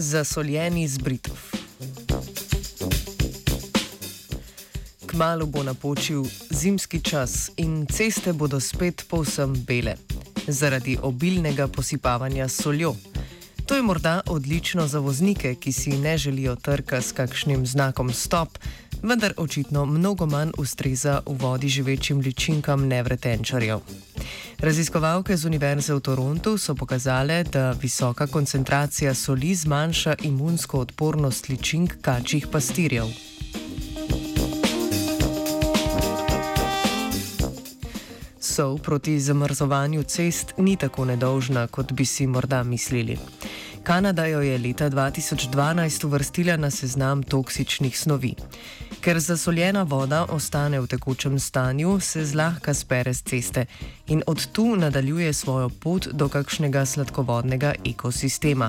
Zasoljeni z Britov. Kmalo bo napočil zimski čas in ceste bodo spet povsem bele zaradi obilnega posipavanja soljo. To je morda odlično za voznike, ki si ne želijo trka s kakšnim znakom stop, vendar očitno mnogo manj ustreza v vodi živečim ličinkam nevretenčarjev. Raziskovalke z Univerze v Torontu so pokazale, da visoka koncentracija soli zmanjša imunsko odpornost ličink kačjih pastirjev. Sol proti zamrzovanju cest ni tako nedolžna, kot bi si morda mislili. Kanada jo je leta 2012 uvrstila na seznam toksičnih snovi. Ker zasoljena voda ostane v tekočem stanju, se zlahka spere z ceste in od tu nadaljuje svojo pot do kakšnega sladkovodnega ekosistema.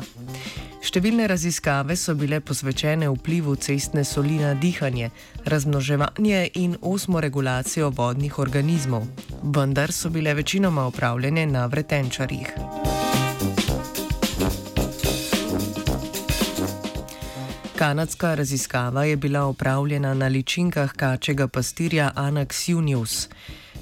Številne raziskave so bile posvečene vplivu cestne soli na dihanje, razmnoževanje in osmoregulacijo vodnih organizmov, vendar so bile večinoma opravljene na vretenčarjih. Kanadska raziskava je bila opravljena na ličinkah kačjega pastirja Anax junius.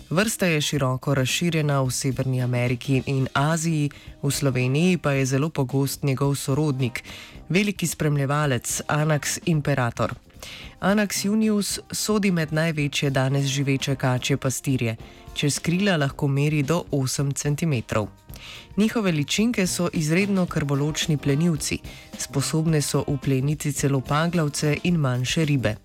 Vrsta je široko razširjena v Severni Ameriki in Aziji, v Sloveniji pa je zelo pogost njegov sorodnik, veliki spremljevalec Anax imperator. Anax junius sodi med največje danes živeče kačje pastirje, čez krila lahko meri do 8 cm. Njihove ličinke so izredno krvoločni plenilci, sposobne so upleniti celo paglavce in manjše ribe.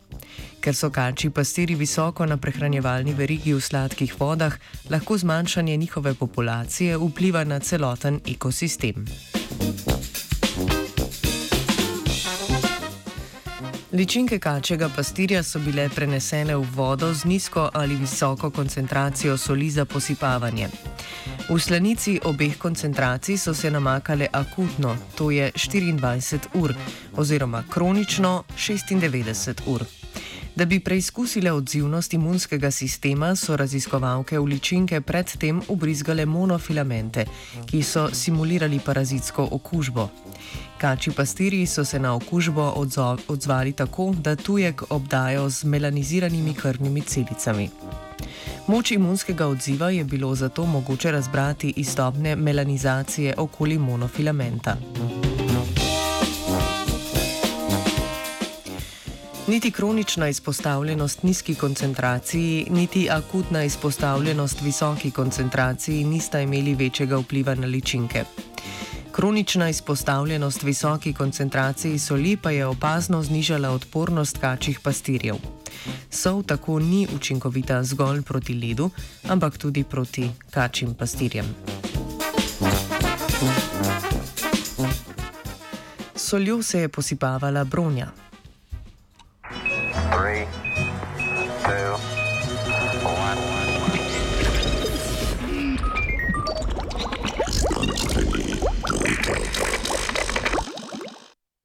Ker so kači pastiri visoko na prehranjevalni verigi v sladkih vodah, lahko zmanjšanje njihove populacije vpliva na celoten ekosistem. Ličinke kačjega pastirja so bile prenesene v vodo z nizko ali visoko koncentracijo soli za posipavanje. V slanici obeh koncentracij so se namakale akutno, to je 24 ur, oziroma kronično 96 ur. Da bi preizkusile odzivnost imunskega sistema, so raziskovalke v ličinke predtem ubrizgale monofilamente, ki so simulirali parazitsko okužbo. Kači pastiri so se na okužbo odzvali tako, da tujek obdajo z melaniziranimi krvnimi celicami. Moč imunskega odziva je bilo zato mogoče razbrati iz stopne melanizacije okoli monofilamenta. Niti kronična izpostavljenost nizki koncentraciji, niti akutna izpostavljenost visoki koncentraciji nista imeli večjega vpliva na ličinke. Kronična izpostavljenost visoki koncentraciji soli pa je opazno znižala odpornost kačjih pastirjev. Sol tako ni učinkovita zgolj proti ledu, ampak tudi proti kačjim pastirjem. Soljo se je posipavala bronja. Three.